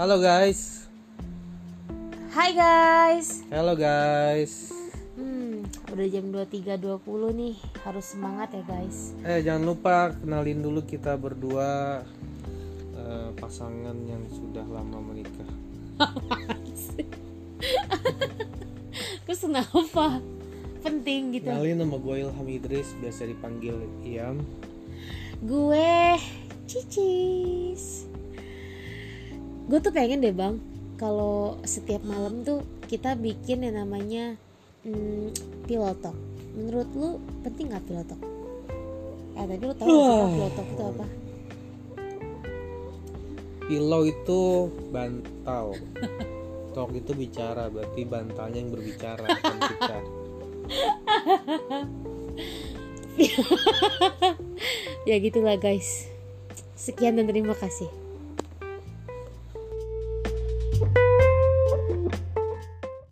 Halo guys. Hai guys. Halo guys. Hmm, udah jam 23.20 nih. Harus semangat ya guys. Eh jangan lupa kenalin dulu kita berdua eh, pasangan yang sudah lama menikah. Terus kenapa? Penting gitu. Kenalin nama gue Ilham Idris, biasa dipanggil Iam. Gue Cicis. Gue tuh pengen deh bang, kalau setiap malam tuh kita bikin yang namanya hmm, pillow talk. Menurut lu penting nggak pillow talk? Eh tapi lu tahu pillow talk itu apa? Pillow itu bantal. Talk itu bicara, berarti bantalnya yang berbicara bukan kita. Ya gitulah guys. Sekian dan terima kasih.